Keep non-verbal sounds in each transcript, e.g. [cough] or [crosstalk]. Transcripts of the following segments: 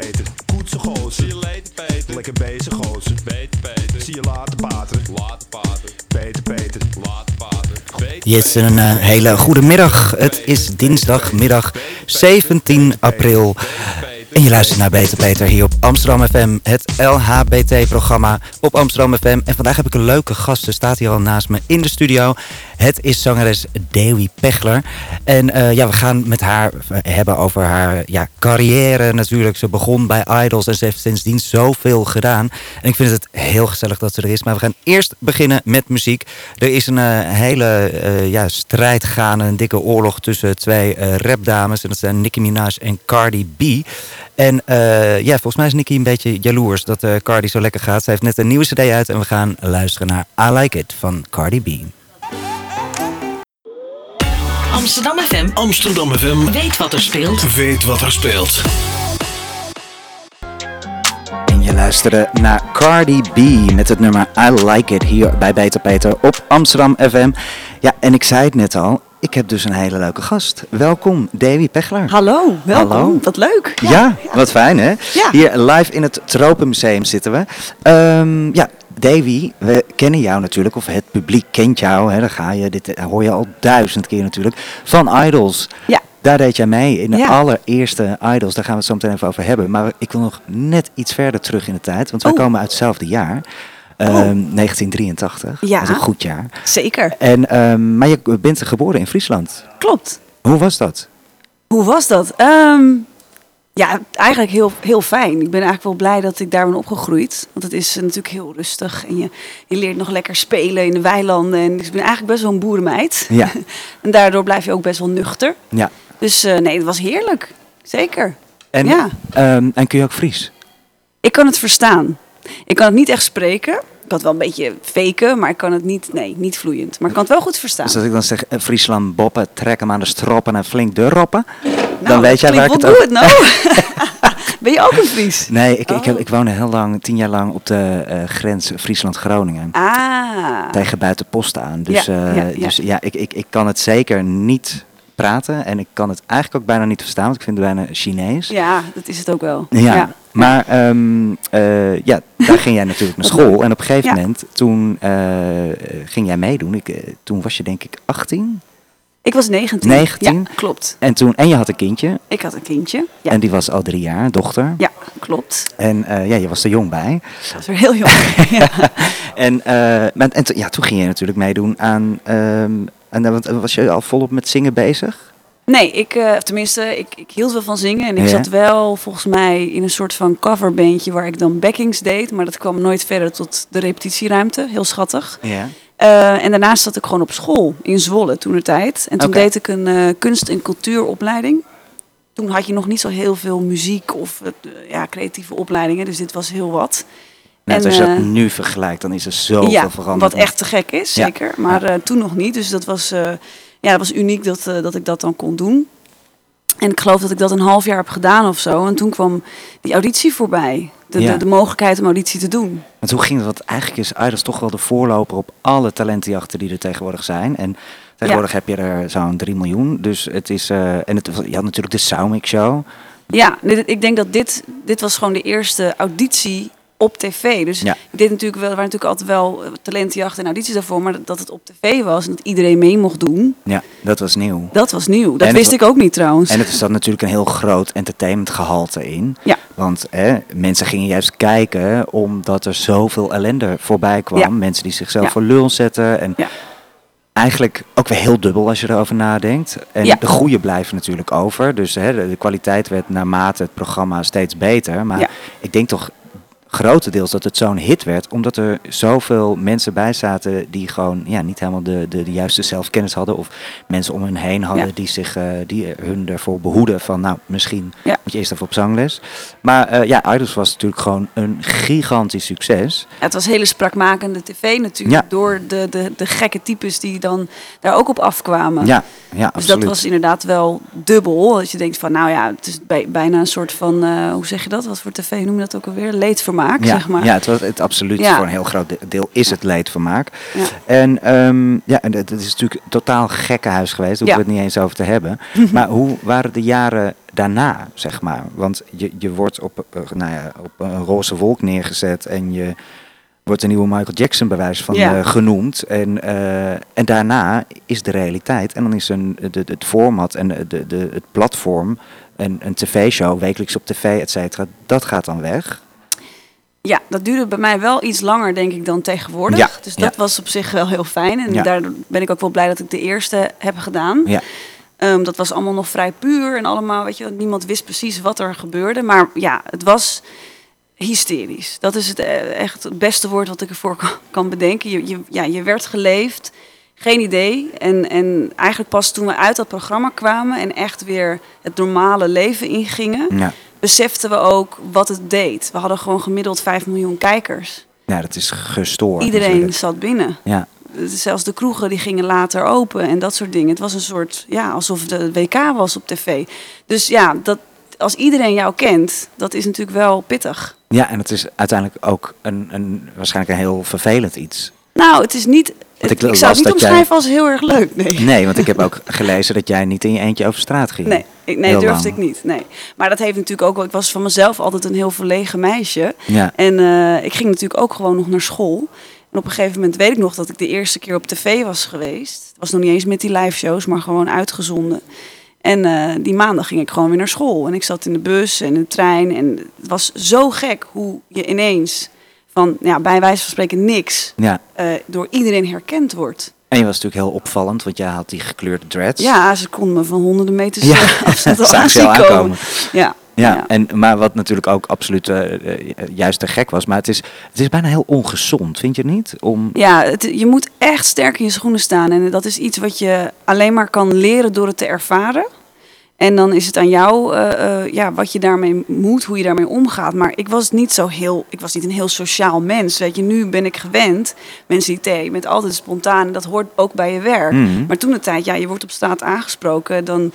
Peter, koetsen gozer. Zie je later, Peter. Lekker bezig gozer. Beter, Peter. Zie je later pater. Later, Pater. Peter, Peter. Later, Pater. Beter, Yes, een eh, hele goede middag. Het is dinsdagmiddag 17 april. En je luistert naar Beter Peter hier op Amsterdam FM, het LHBT-programma op Amsterdam FM. En vandaag heb ik een leuke gast, ze staat hier al naast me in de studio. Het is zangeres Dewi Pechler. En eh, ja, we gaan met haar hebben over haar ja, carrière natuurlijk. Ze begon bij Idols en ze heeft sindsdien zoveel gedaan. En ik vind het heel gezellig dat ze er is. Maar we gaan eerst beginnen met muziek. Er is een eh, hele eh, ja, strijd gaande, een dikke oorlog tussen twee eh, rapdames. En dat zijn Nicki Minaj en Cardi B. En eh, ja, volgens mij is Nicki een beetje jaloers dat eh, Cardi zo lekker gaat. Ze heeft net een nieuwe cd uit en we gaan luisteren naar I Like It van Cardi B. Amsterdam FM Amsterdam FM weet wat er speelt. weet wat er speelt. En je luisterde naar Cardi B met het nummer I Like It hier bij Beter Peter op Amsterdam FM. Ja, en ik zei het net al, ik heb dus een hele leuke gast. Welkom, Davy Pechler. Hallo, welkom. Hallo. Wat leuk. Ja, wat fijn hè? Ja. Hier live in het Tropenmuseum zitten we. Ehm, ja, Davy, we kennen jou natuurlijk, of het publiek kent jou. Hè, dan ga je, dit hoor je al duizend keer natuurlijk, van Idols. Ja. Daar deed jij mee in de Ja. allereerste Idols. Daar gaan we het zo meteen even over hebben. Maar ik wil nog net iets verder terug in de tijd. Want wij Oh. komen uit hetzelfde jaar. Ehm, 1983. Ja. Dat is een goed jaar. Zeker. En, ehm, maar je bent geboren in Friesland. Klopt. Hoe was dat? Hoe was dat? Ehm, ja, eigenlijk heel, heel fijn. Ik ben eigenlijk wel blij dat ik daar ben opgegroeid. Want het is natuurlijk heel rustig. En je, je leert nog lekker spelen in de weilanden. En ik ben eigenlijk best wel een boerenmeid. Ja. [laughs] en daardoor blijf je ook best wel nuchter. Ja. Dus eh, nee, het was heerlijk. Zeker. En, Ja. ehm, en kun je ook Fries? Ik kan het verstaan. Ik kan het niet echt spreken. Ik kan het wel een beetje faken, maar ik kan het niet, nee, niet vloeiend. Maar ik kan het wel goed verstaan. Dus als ik dan zeg eh, Friesland boppen, trek hem aan de stroppen en flink de roppen. dan Nou, weet jij waar ik het over... goed, [laughs] nou. [laughs] ben je ook een Fries? Nee, ik, ik, heb, Oh. ik woonde heel lang, tien jaar lang op de eh, grens Friesland-Groningen. Ah. Tegen buitenpost aan. Dus Ja, eh, ja, ja. dus ja ik, ik, ik kan het zeker niet praten. En ik kan het eigenlijk ook bijna niet verstaan, want ik vind het bijna Chinees. Ja, dat is het ook wel. Ja, maar ehm, eh, ja, daar ging jij natuurlijk naar [laughs] school. En op een gegeven Ja. moment, toen eh, ging jij meedoen. Ik, eh, toen was je denk ik 18. Ik was 19. 19? Ja, klopt. En, toen, en je had een kindje. Ik had een kindje. Ja, En die was al drie jaar, dochter. ja klopt. En ja, je was er jong bij. Dat was weer heel jong. ja. [laughs] En, en ja, toen ging je natuurlijk meedoen aan... ehm, en dan want, was je al volop met zingen bezig? Nee, ik, eh, tenminste, ik, ik hield wel van zingen. En ik Ja. zat wel volgens mij in een soort van coverbandje waar ik dan backings deed. Maar dat kwam nooit verder tot de repetitieruimte. Heel schattig. Ja. Eh, en daarnaast zat ik gewoon op school in Zwolle toen de tijd. En toen deed ik een eh, kunst- en cultuuropleiding. Toen had je nog niet zo heel veel muziek of eh, ja, creatieve opleidingen. Dus dit was heel wat. Nou, En, als je dat eh, nu vergelijkt, dan is er zoveel ja, veranderd. wat echt te gek is, Ja. zeker. Maar eh, toen nog niet. Dus dat was, eh, ja, dat was uniek dat, dat ik dat dan kon doen. En ik geloof dat ik dat een half jaar heb gedaan of zo. En toen kwam die auditie voorbij. De, Ja. de, de mogelijkheid om auditie te doen. Want hoe ging? Want eigenlijk is Idols toch wel de voorloper op alle talentenjachten die er tegenwoordig zijn. En tegenwoordig heb je er zo'n 3 miljoen. Dus het is... en het, je had natuurlijk de Soundmix Show. Ja, ik denk dat dit, dit was gewoon de eerste auditie op tv. Dus Ja. ik deed natuurlijk wel, er waren natuurlijk altijd wel eh, talentenjachten en audities daarvoor. Maar dat- dat het op tv was en dat iedereen mee mocht doen, Ja, dat was nieuw. dat was nieuw. Dat En het wist ik ook niet trouwens. En er zat natuurlijk een heel groot entertainmentgehalte in. Ja. Want hè, mensen gingen juist kijken omdat er zoveel ellende voorbij kwam. Ja. Mensen die zichzelf Ja. voor lul zetten. En Ja. eigenlijk ook weer heel dubbel als je erover nadenkt. En Ja. de goede blijven natuurlijk over. Dus hè, de, de kwaliteit werd naarmate het programma steeds beter. Maar Ja. ik denk toch grotendeels dat het zo'n hit werd. Omdat er zoveel mensen bij zaten die gewoon ja, niet helemaal de, de, de juiste zelfkennis hadden. Of mensen om hun heen hadden Ja. die, zich, eh, die hun ervoor behoeden van nou misschien Ja. moet je eerst even op zangles. Maar eh, ja, Idols was natuurlijk gewoon een gigantisch succes. Ja, het was hele sprakmakende tv natuurlijk. Door de, de, de gekke types die dan daar ook op afkwamen. Ja, ja dus absoluut. dat was inderdaad wel dubbel. Dat je denkt van, nou ja, het is bij, bijna een soort van, eh, hoe zeg je dat? Wat voor tv noem je dat ook alweer? Leedvermaak, ja, zeg maar. ja, het was het absoluut Ja. voor een heel groot de- deel is het leedvermaak. Ja. En ja, ja, en het is natuurlijk totaal gekkenhuis geweest. Daar hoeven we het niet eens over te hebben. [laughs] maar hoe waren de jaren daarna, zeg maar. Want je, je wordt op, eh, nou ja, op een roze wolk neergezet en je wordt de nieuwe Michael Jackson bij wijze van Ja. eh, genoemd. En, eh, en daarna is de realiteit. En dan is een, de, het format en de, de, het platform, een, een tv-show, wekelijks op tv, et cetera, dat gaat dan weg. Ja, dat duurde bij mij wel iets langer, denk ik, dan tegenwoordig. Ja, Dus dat ja. was op zich wel heel fijn. En Ja. daardoor ben ik ook wel blij dat ik de eerste heb gedaan. Ja. Ehm, dat was allemaal nog vrij puur en allemaal, weet je, niemand wist precies wat er gebeurde. Maar ja, het was hysterisch. Dat is het eh, echt het beste woord wat ik ervoor kan, kan bedenken. Je, je, ja, je werd geleefd, geen idee. En, en eigenlijk pas toen we uit dat programma kwamen en echt weer het normale leven ingingen, Ja. Beseften we ook wat het deed. We hadden gewoon gemiddeld 5 miljoen kijkers. ja, dat is gestoord. Iedereen natuurlijk. zat binnen. Ja. Zelfs de kroegen die gingen later open en dat soort dingen. Het was een soort, ja, alsof de WK was op tv. Dus ja, dat, als iedereen jou kent, dat is natuurlijk wel pittig. ja, en het is uiteindelijk ook een, een, waarschijnlijk een heel vervelend iets. Nou, het is niet. Ik zou het niet jij- omschrijven als heel erg leuk. Nee. Nee, want ik heb ook gelezen dat jij niet in je eentje over straat ging. Nee, ik, nee Heel durfde lang. ik niet. Nee. Maar dat heeft natuurlijk ook. Ik was van mezelf altijd een heel verlegen meisje. Ja. En eh, ik ging natuurlijk ook gewoon nog naar school. En op een gegeven moment weet ik nog dat ik de eerste keer op tv was geweest. Het was nog niet eens met die live shows, maar gewoon uitgezonden. En eh, die maandag ging ik gewoon weer naar school. En ik zat in de bus en in de trein. En het was zo gek hoe je ineens van, ja, bij wijze van spreken niks, Ja. eh, door iedereen herkend wordt. En je was natuurlijk heel opvallend, want jij had die gekleurde dreads. Ja, ze konden me van honderden meters Ja, [laughs] ja. afstand al aanzien al komen. aankomen. Ja, Ja, En, maar wat natuurlijk ook absoluut eh, eh, juist te gek was. Maar het is, het is bijna heel ongezond, vind je niet? Om, Ja, het, je moet echt sterk in je schoenen staan. En dat is iets wat je alleen maar kan leren door het te ervaren. En dan is het aan jou eh, eh, ja, wat je daarmee moet, hoe je daarmee omgaat. Maar ik was niet zo heel, ik was niet een heel sociaal mens. Weet je, nu ben ik gewend. Mensen die thee, met altijd spontaan. Dat hoort ook bij je werk. Mhm. Maar toen de tijd, ja, je wordt op straat aangesproken, dan.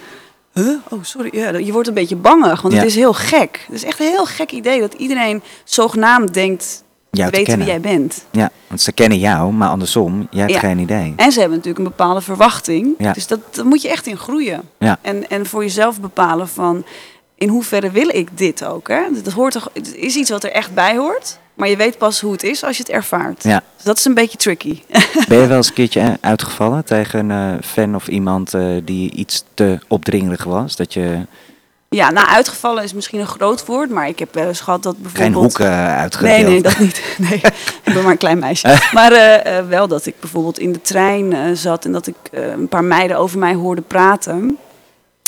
Huh? Oh, sorry. Ja, je wordt een beetje bangig, want Ja. het is heel gek. Het is echt een heel gek idee dat iedereen zogenaamd denkt jou te weten wie kennen. jij bent. Ja, want ze kennen jou, maar andersom, jij hebt Ja. geen idee. En ze hebben natuurlijk een bepaalde verwachting. Ja. Dus dat, daar moet je echt in groeien. Ja. En, en voor jezelf bepalen van in hoeverre wil ik dit ook. Hè? Dat hoort toch, het is iets wat er echt bij hoort. Maar je weet pas hoe het is als je het ervaart. Ja. Dus dat is een beetje tricky. [laughs] Ben je wel eens een keertje uitgevallen tegen een eh, fan of iemand eh, die iets te opdringerig was? Dat je ja, nou uitgevallen is misschien een groot woord. Maar ik heb wel eens gehad dat geen bijvoorbeeld... hoeken eh, uitgedeeld? Nee, nee, dat niet. [laughs] Nee, ik ben maar een klein meisje. Maar eh, eh, wel dat ik bijvoorbeeld in de trein eh, zat en dat ik eh, een paar meiden over mij hoorde praten.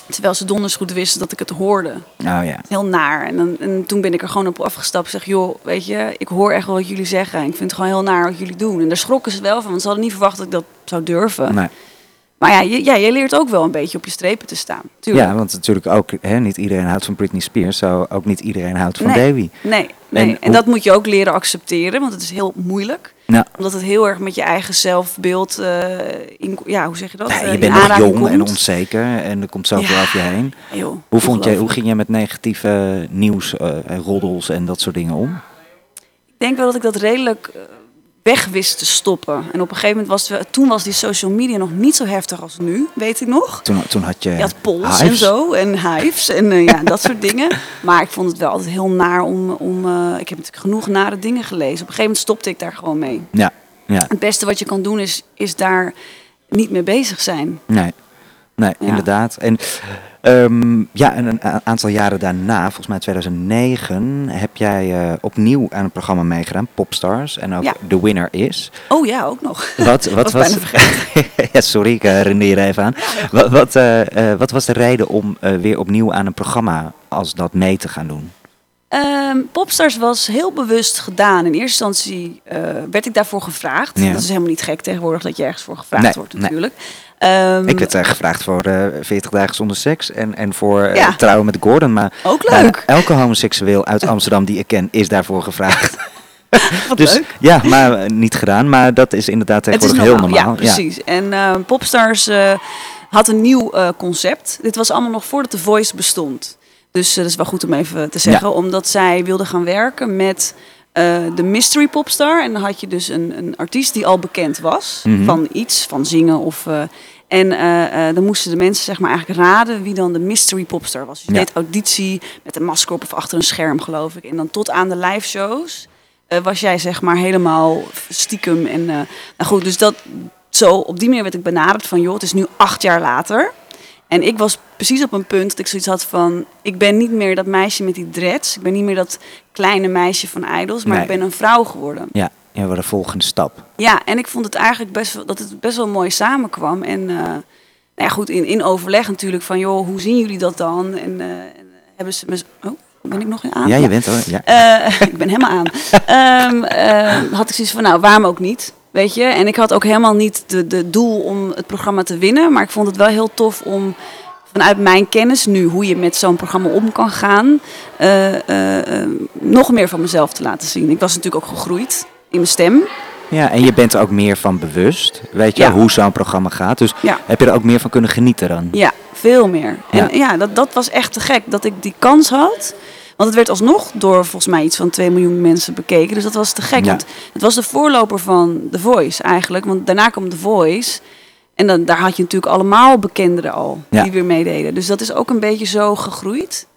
Terwijl ze donders goed wisten dat ik het hoorde. Oh ja. heel naar. En, dan, en toen ben ik er gewoon op afgestapt. Zeg, joh, weet je, ik hoor echt wel wat jullie zeggen. En ik vind het gewoon heel naar wat jullie doen. En daar schrokken ze wel van, want ze hadden niet verwacht dat ik dat zou durven. Nee. Maar ja je, ja, je leert ook wel een beetje op je strepen te staan. Tuurlijk. Ja, want natuurlijk ook, hè, niet iedereen houdt van Britney Spears, zo ook niet iedereen houdt van Nee. Davy. Nee, nee. En dat moet je ook leren accepteren, want het is heel moeilijk. Nou, Omdat het heel erg met je eigen zelfbeeld, eh, in, ja, hoe zeg je dat? ja, Eh, je bent nog jong en onzeker en er komt zoveel Ja. over je heen. Joh, Hoe, vond je, hoe ging je met negatieve nieuws, eh, en roddels en dat soort dingen om? Ik denk wel dat ik dat redelijk weg wist te stoppen. En op een gegeven moment was het, toen was die social media nog niet zo heftig als nu, weet ik nog. Toen, toen had je, Je had polls en zo en hives en eh, ja, dat soort dingen. [laughs] Maar ik vond het wel altijd heel naar om... om eh, ik heb natuurlijk genoeg nare dingen gelezen. Op een gegeven moment stopte ik daar gewoon mee. Ja, ja, Het beste wat je kan doen is, is daar niet mee bezig zijn. nee. Nee, Ja. inderdaad. En ehm, ja, en een aantal jaren daarna, volgens mij 2009, heb jij eh, opnieuw aan een programma meegedaan, Popstars. En ook Ja. de winner is. Oh ja, ook nog. Wat, [laughs] wat Was [laughs] ja, sorry, ik herinner je even aan. Wat, wat, eh, wat was de reden om weer opnieuw aan een programma als dat mee te gaan doen? Ehm, Popstars was heel bewust gedaan. In eerste instantie eh, werd ik daarvoor gevraagd. Ja. Dat is helemaal niet gek tegenwoordig dat je ergens voor gevraagd Nee, wordt nee. natuurlijk. Ehm, Ik werd eh, gevraagd voor eh 40 dagen zonder seks en, en voor Ja. trouwen met Gordon. Maar Ook leuk. elke homoseksueel uit Amsterdam die ik ken is daarvoor gevraagd. [laughs] Wat dus leuk. ja, maar niet gedaan. Maar dat is inderdaad tegenwoordig heel normaal. Ja, precies. En Popstars had een nieuw concept. Dit was allemaal nog voordat The Voice bestond. Dus eh, dat is wel goed om even te zeggen. Omdat zij wilde gaan werken met eh, de mystery popstar. En dan had je dus een, een artiest die al bekend was Mhm. van iets, van zingen of... eh, En dan moesten de mensen zeg maar eigenlijk raden wie dan de mystery popstar was. Dus je Ja. deed auditie met een masker op of achter een scherm, geloof ik. En dan tot aan de live shows was jij zeg maar helemaal stiekem. En nou goed, dus dat zo op die manier werd ik benaderd van joh, het is nu acht jaar later. En ik was precies op een punt dat ik zoiets had van... ik ben niet meer dat meisje met die dreads. Ik ben niet meer dat kleine meisje van Idols. Maar Nee. ik ben een vrouw geworden. Ja, ja wat de volgende stap. Ja, en ik vond het eigenlijk best wel, dat het best wel mooi samenkwam. En eh, nou ja, goed, in, in overleg natuurlijk van... joh, hoe zien jullie dat dan? En, eh, en hebben ze me... Oh, ben ik nog in aan? Ja, je bent hoor. Ja. Eh, [laughs] ik ben helemaal aan. Eh, had ik zoiets van, nou, waarom ook niet? Weet je? En ik had ook helemaal niet de, de doel om het programma te winnen. Maar ik vond het wel heel tof om vanuit mijn kennis nu, hoe je met zo'n programma om kan gaan, eh, eh, eh, nog meer van mezelf te laten zien. Ik was natuurlijk ook gegroeid in mijn stem. ja, en je bent er ook meer van bewust. Weet je Ja. hoe zo'n programma gaat. Dus Ja. heb je er ook meer van kunnen genieten dan? Ja, veel meer. Ja. En ja, dat, dat was echt te gek dat ik die kans had. Want het werd alsnog door volgens mij iets van 2 miljoen mensen bekeken. Dus dat was te gek. Ja. Want het was de voorloper van The Voice eigenlijk. Want daarna kwam The Voice. En dan, daar had je natuurlijk allemaal bekenderen al Ja. die weer meededen. Dus dat is ook een beetje zo gegroeid.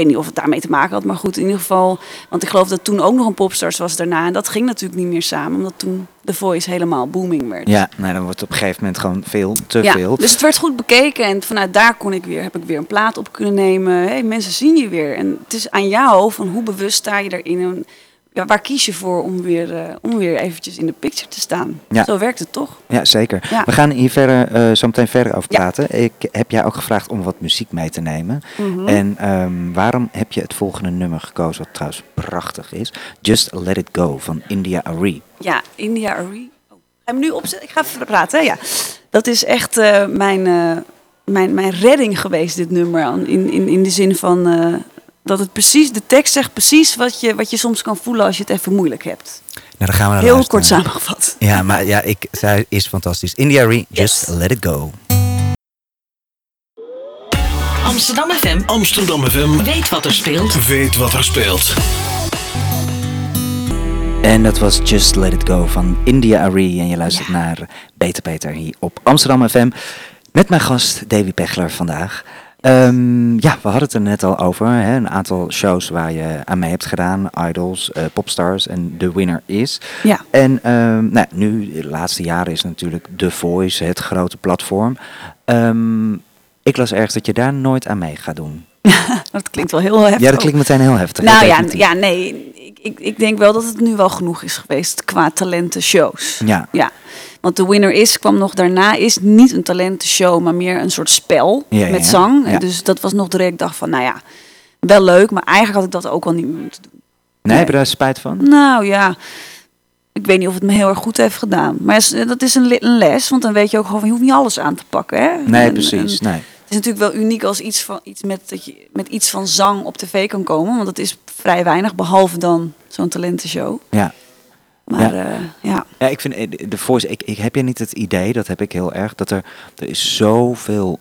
Ik weet niet of het daarmee te maken had, maar goed, in ieder geval. Want ik geloof dat toen ook nog een popstars was daarna. En dat ging natuurlijk niet meer samen, omdat toen The Voice helemaal booming werd. Ja, nou, dan wordt het op een gegeven moment gewoon veel te Ja, veel. dus het werd goed bekeken en vanuit daar kon ik weer, heb ik weer een plaat op kunnen nemen. Hey, mensen zien je weer. En het is aan jou van hoe bewust sta je erin en ja, waar kies je voor om weer, eh, om weer eventjes in de picture te staan. Ja. Zo werkt het toch? Ja, zeker. Ja. We gaan hier verder, eh, zo meteen verder over Ja. praten. Ik heb jou ook gevraagd om wat muziek mee te nemen. Mhm. En ehm, waarom heb je het volgende nummer gekozen, wat trouwens prachtig is? Just Let It Go van India Arie. Ja, India Arie. Oh, ga hem nu opzetten? Ik ga even praten. Hè? Ja. Dat is echt eh, mijn, mijn, mijn redding geweest, dit nummer. In, in, in de zin van dat het precies, de tekst zegt precies wat je, wat je soms kan voelen als je het even moeilijk hebt. Nou, dan gaan we naar Heel luisteren. kort samengevat. Ja, maar ja, ik, zij is fantastisch. India Arie, Just Let It Go. Amsterdam FM Amsterdam FM weet wat er speelt. weet wat er speelt. En dat was Just Let It Go van India Arie. En je luistert Ja. naar Beter Peter hier op Amsterdam FM. Met mijn gast Davy Pechler vandaag. Ehm, ja, we hadden het er net al over. Hè? Een aantal shows waar je aan mee hebt gedaan. Idols, eh, Popstars en The Winner Is. Ja. En ehm, nou, nu, de laatste jaren is natuurlijk The Voice het grote platform. Ehm, ik las ergens dat je daar nooit aan mee gaat doen. [laughs] Dat klinkt wel heel heftig. Ja, dat klinkt meteen heel heftig. Nou ja, definitief. ja, nee. Ik, ik, ik denk wel dat het nu wel genoeg is geweest qua talentenshows. Ja. Ja. Want The Winner Is kwam nog daarna. Is niet een talentenshow, maar meer een soort spel Ja, met ja. zang. Dus dat was nog direct. Ik dacht van, nou ja, wel leuk. Maar eigenlijk had ik dat ook al niet meer moeten doen. Nee, heb je daar spijt van? Nou ja, ik weet niet of het me heel erg goed heeft gedaan. Maar dat is een, les. Want dan weet je ook gewoon je hoeft niet alles aan te pakken. Hè? Nee, En- precies. en- Nee. Het is natuurlijk wel uniek als iets, van, iets met, dat je met iets van zang op tv kan komen. Want dat is vrij weinig, behalve dan zo'n talentenshow. Ja. Maar Ja. ja, ja. Ja, ik vind eh, de- de voice. Ik, ik heb je niet het idee, dat heb ik heel erg, dat er, er is zoveel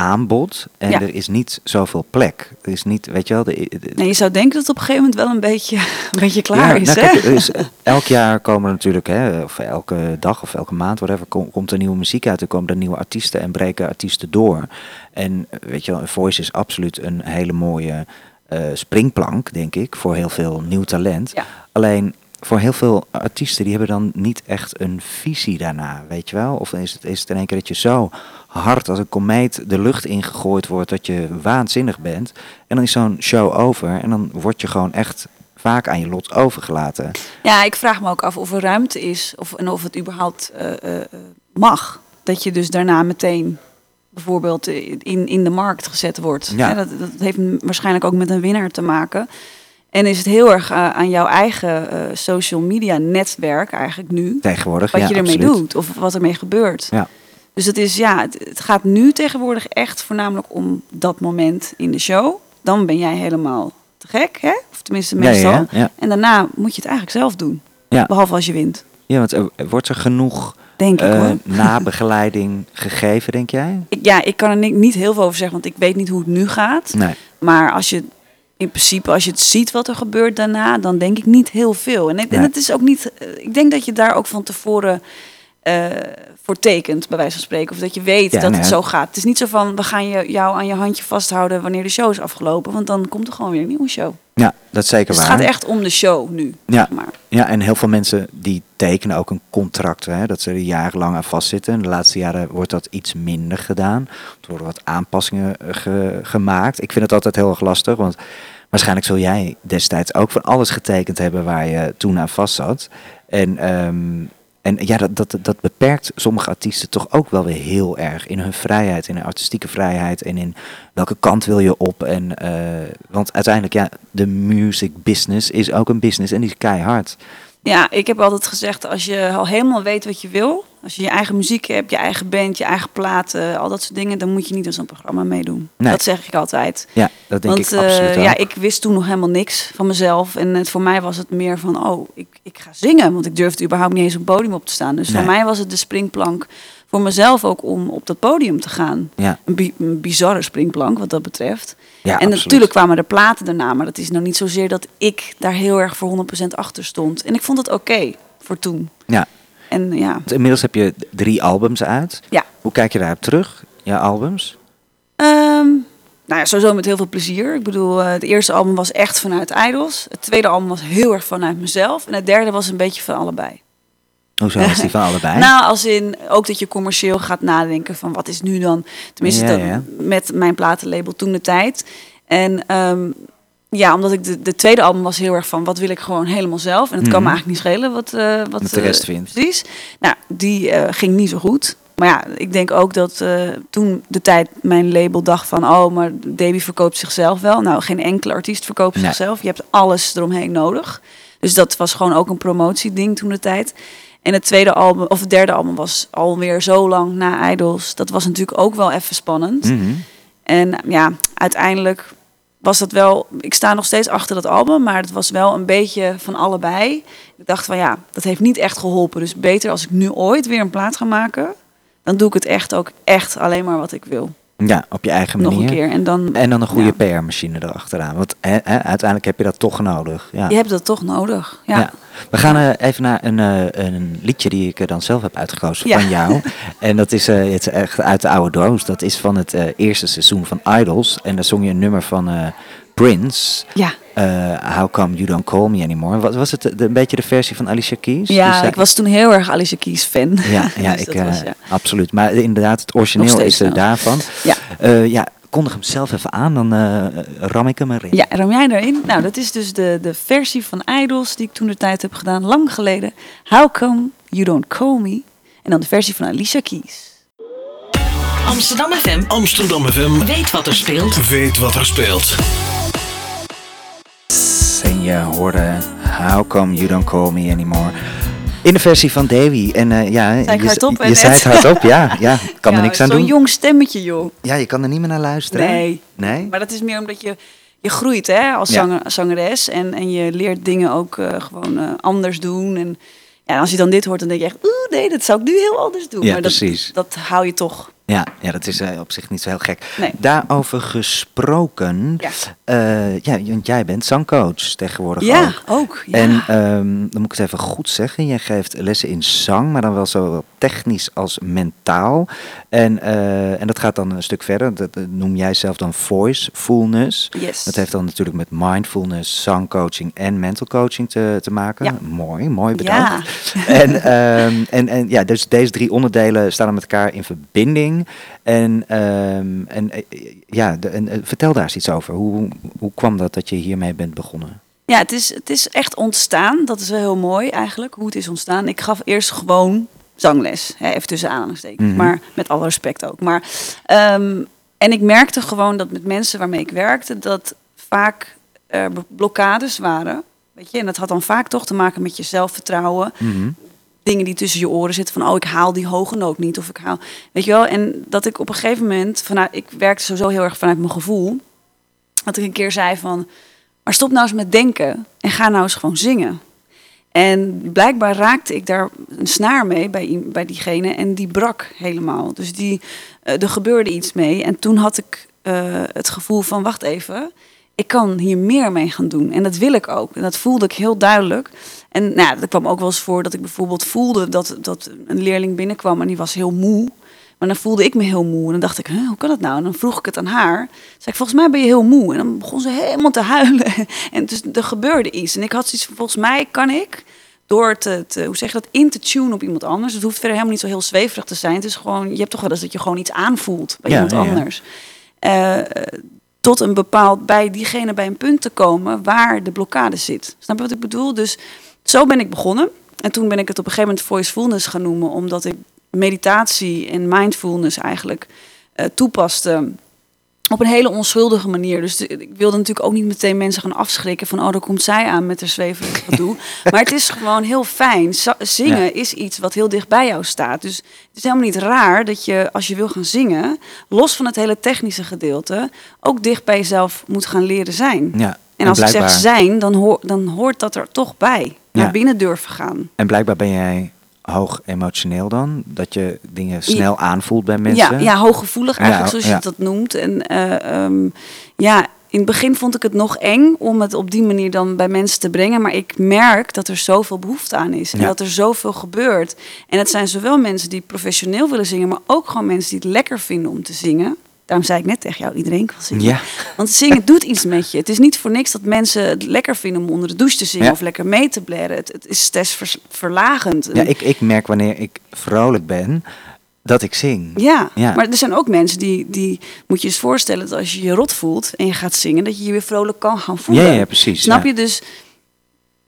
aanbod en Ja. er is niet zoveel plek. Er is niet, weet je wel, de, de- Nee, je zou denken dat het op een gegeven moment wel een beetje, [laughs] een beetje klaar Ja, is. nou, hè? kijk, elk jaar komen er natuurlijk, hè, of elke dag of elke maand, whatever, kom- komt er nieuwe muziek uit. Er komen er nieuwe artiesten en breken artiesten door. En weet je wel, Voice is absoluut een hele mooie eh, springplank, denk ik, voor heel veel nieuw talent. Ja. Alleen voor heel veel artiesten, die hebben dan niet echt een visie daarna, weet je wel? Of is het, is het in één keer dat je zo hard als een komeet de lucht ingegooid wordt dat je waanzinnig bent. En dan is zo'n show over en dan word je gewoon echt vaak aan je lot overgelaten. Ja, ik vraag me ook af of er ruimte is of, en of het überhaupt eh, eh, mag. Dat je dus daarna meteen bijvoorbeeld eh, in, in de markt gezet wordt. Ja. Dat, dat heeft waarschijnlijk ook met een winnaar te maken. En is het heel erg aan jouw eigen social media netwerk eigenlijk nu. Tegenwoordig, Wat ja, je ermee absoluut. doet of wat ermee gebeurt. Ja. Dus het is ja, het, het gaat nu tegenwoordig echt voornamelijk om dat moment in de show. Dan ben jij helemaal te gek, hè? Of tenminste ja, meestal. ja, ja. En daarna moet je het eigenlijk zelf doen. Behalve als je wint. Ja, want er, wordt er genoeg Denk ik eh, [laughs] nabegeleiding gegeven, denk jij? Ik, ja, ik kan er ni- niet heel veel over zeggen, want ik weet niet hoe het nu gaat. Nee. Maar als je in principe, als je het ziet wat er gebeurt daarna, dan denk ik niet heel veel. En, ik- en het is ook niet. eh, Ik denk dat je daar ook van tevoren eh, voor tekent, bij wijze van spreken. Of dat je weet Ja, dat nou het zo gaat. Het is niet zo van, we gaan je, jou aan je handje vasthouden wanneer de show is afgelopen. Want dan komt er gewoon weer een nieuwe show. Ja, dat is zeker Dus het waar. gaat echt om de show nu. Ja. Maar Ja, en heel veel mensen die tekenen ook een contract, hè, dat ze er jarenlang aan vastzitten. En de laatste jaren wordt dat iets minder gedaan. Er worden wat aanpassingen eh, ge- gemaakt. Ik vind het altijd heel erg lastig, want waarschijnlijk zul jij destijds ook van alles getekend hebben waar je toen aan vast zat. En, ehm, en ja, dat, dat, dat beperkt sommige artiesten toch ook wel weer heel erg in hun vrijheid, in hun artistieke vrijheid en in welke kant wil je op. En, eh, want uiteindelijk, ja, de music business is ook een business en die is keihard. Ja, ik heb altijd gezegd, als je al helemaal weet wat je wil, als je je eigen muziek hebt, je eigen band, je eigen platen, al dat soort dingen, dan moet je niet aan zo'n programma meedoen. Nee. Dat zeg ik altijd. Ja, dat denk Want ik absoluut ook. ja, ik wist toen nog helemaal niks van mezelf. En het, voor mij was het meer van, oh, ik, ik ga zingen. Want ik durfde überhaupt niet eens op een podium op te staan. Dus Nee. voor mij was het de springplank voor mezelf ook om op dat podium te gaan. Ja, Een, bi- een bizarre springplank wat dat betreft. Ja en absoluut. natuurlijk kwamen er platen daarna. Maar dat is nou niet zozeer dat ik daar heel erg voor 100% achter stond. En ik vond het oké voor toen. Ja, En ja, inmiddels heb je drie albums uit. ja. Hoe kijk je daarop terug, je albums? Ehm, nou ja, sowieso met heel veel plezier. Ik bedoel, eh, het eerste album was echt vanuit Idols. Het tweede album was heel erg vanuit mezelf. En het derde was een beetje van allebei. Hoezo is die [laughs] van allebei? Nou, als in ook dat je commercieel gaat nadenken van wat is nu dan... Tenminste, Ja, dat- ja. met mijn platenlabel toen de tijd. En ehm, ja, omdat ik de, de tweede album was heel erg van wat wil ik gewoon helemaal zelf. En het kan me Mhm. eigenlijk niet schelen wat, eh, wat Wat de eh, rest vindt. Precies. Nou, die eh, ging niet zo goed. Maar ja, ik denk ook dat eh, toen de tijd mijn label dacht van... oh, maar Davy verkoopt zichzelf wel. Nou, geen enkele artiest verkoopt Nee. zichzelf. Je hebt alles eromheen nodig. Dus dat was gewoon ook een promotieding toen de tijd. En het tweede album, of het derde album was alweer zo lang na Idols. Dat was natuurlijk ook wel even spannend. Mhm. En ja, uiteindelijk was dat wel. Ik sta nog steeds achter dat album, maar het was wel een beetje van allebei. Ik dacht van ja, dat heeft niet echt geholpen. Dus beter als ik nu ooit weer een plaat ga maken, dan doe ik het echt ook echt alleen maar wat ik wil. Ja, op je eigen Nog manier. een keer. En dan. En dan een goede Ja. PR-machine erachteraan. Want uiteindelijk heb je dat toch nodig. Ja. Je hebt dat toch nodig. Ja. Ja. We gaan eh, even naar een, eh, een liedje die ik eh, dan zelf heb uitgekozen van jou. [laughs] En dat is, het echt uit de oude doos. Dat is van het eerste seizoen van Idols. En daar zong je een nummer van Prince. Ja. eh, How Come You Don't Call Me Anymore. Was, was het de- een beetje de versie van Alicia Keys? Ja, Dus, eh, ik was toen heel erg Alicia Keys fan. Ja, ja, [laughs] Dus ik, eh, was, ja. absoluut. Maar inderdaad, het origineel is er wel. daarvan. Ja. Eh, ja, kondig hem zelf even aan, dan eh, ram ik hem erin. Ja, ram jij erin? Nou, dat is dus de, de versie van Idols die ik toen de tijd heb gedaan, lang geleden. How come you don't call me? En dan de versie van Alicia Keys. Amsterdam FM Amsterdam FM weet wat er speelt. weet wat er speelt. Je hoorde How Come You Don't Call Me Anymore. In de versie van Davy. En eh, ja, Zei je, hardop, je zei het hardop, ja. ja [laughs] kan er niks aan Zo'n doen. jong stemmetje, joh. Ja, je kan er niet meer naar luisteren. Nee. Nee? Maar dat is meer omdat je, je groeit hè, als Ja. zanger, zangeres. En, en je leert dingen ook eh, gewoon eh, anders doen. En ja, als je dan dit hoort, dan denk je echt... Oeh, nee, dat zou ik nu heel anders doen. Ja, maar dat, precies. dat hou je toch. Ja, ja dat is eh, op zich niet zo heel gek. Nee. Daarover gesproken. Ja. eh, ja, want jij bent zangcoach tegenwoordig Ja, ook. ook. Ja. En ehm, dan moet ik het even goed zeggen. Jij geeft lessen in zang, maar dan wel zo technisch als mentaal. En, eh, en dat gaat dan een stuk verder. Dat, noem jij zelf dan voicefulness. yes. Dat heeft dan natuurlijk met mindfulness, zangcoaching en mental coaching te, te maken. Ja. Mooi, mooi Ja. bedankt. En, ehm, en, en ja, dus deze drie onderdelen staan met elkaar in verbinding. En, ehm, en eh, ja, de, en, eh, vertel daar eens iets over. Hoe, hoe kwam dat dat je hiermee bent begonnen? Ja, het is, het is echt ontstaan. Dat is wel heel mooi eigenlijk, hoe het is ontstaan. Ik gaf eerst gewoon zangles, hè, even tussen aanhalingstekens. Mhm. Maar met alle respect ook. Maar, ehm, en ik merkte gewoon dat met mensen waarmee ik werkte... dat vaak er blokkades waren. Weet je? En dat had dan vaak toch te maken met je zelfvertrouwen. Mhm. Dingen die tussen je oren zitten van... oh, ik haal die hoge noot niet. Of ik haal... Weet je wel? En dat ik op een gegeven moment... Vanuit, ik werkte sowieso heel erg vanuit mijn gevoel. Dat ik een keer zei van... Maar stop nou eens met denken en ga nou eens gewoon zingen. En blijkbaar raakte ik daar een snaar mee bij, bij diegene en die brak helemaal. Dus die, eh, er gebeurde iets mee. En toen had ik eh, het gevoel van, wacht even, ik kan hier meer mee gaan doen. En dat wil ik ook. En dat voelde ik heel duidelijk. En nou, er kwam ook wel eens voor dat ik bijvoorbeeld voelde dat, dat een leerling binnenkwam en die was heel moe. Maar dan voelde ik me heel moe. En dan dacht ik, hoe kan dat nou? En dan vroeg ik het aan haar. Zei ik, volgens mij ben je heel moe. En dan begon ze helemaal te huilen. [laughs] En dus er gebeurde iets. En ik had zoiets van, volgens mij kan ik door te, te, hoe zeg je dat, in te tune op iemand anders. Het hoeft verder helemaal niet zo heel zweverig te zijn. Het is gewoon, je hebt toch wel eens dat je gewoon iets aanvoelt bij Ja, iemand ja, ja. anders. Tot een bepaald, bij diegene bij een punt te komen waar de blokkade zit. Snap je wat ik bedoel? Dus zo ben ik begonnen. En toen ben ik het op een gegeven moment voicefulness gaan noemen, omdat ik meditatie en mindfulness eigenlijk eh, toepaste op een hele onschuldige manier. Dus ik wilde natuurlijk ook niet meteen mensen gaan afschrikken van... oh, daar komt zij aan met haar zweverig [laughs] gedoe. maar het is gewoon heel fijn. Zingen Ja. is iets wat heel dicht bij jou staat. Dus het is helemaal niet raar dat je, als je wil gaan zingen... los van het hele technische gedeelte... ook dicht bij jezelf moet gaan leren zijn. Ja. En als ik blijkbaar, zeg zijn, dan, hoor, dan hoort dat er toch bij. Naar Ja. binnen durven gaan. En blijkbaar ben jij hoog emotioneel dan? Dat je dingen snel aanvoelt bij Ja, mensen? ja, hooggevoelig eigenlijk, Ja, zoals je ja. dat noemt. En eh, ehm, ja, in het begin vond ik het nog eng om het op die manier dan bij mensen te brengen. Maar ik merk dat er zoveel behoefte aan is. En Ja. dat er zoveel gebeurt. En het zijn zowel mensen die professioneel willen zingen, maar ook gewoon mensen die het lekker vinden om te zingen. Daarom zei ik net tegen jou, iedereen kan zingen. Ja. Want zingen doet iets met je. Het is niet voor niks dat mensen het lekker vinden om onder de douche te zingen Ja. of lekker mee te blaren. Het, het is stressverlagend. Ja, ik, ik merk wanneer ik vrolijk ben, dat ik zing. Ja, Ja. maar er zijn ook mensen die, die, moet je eens voorstellen, dat als je je rot voelt en je gaat zingen, dat je je weer vrolijk kan gaan voelen. Ja, ja, precies, Snap ja. je? Dus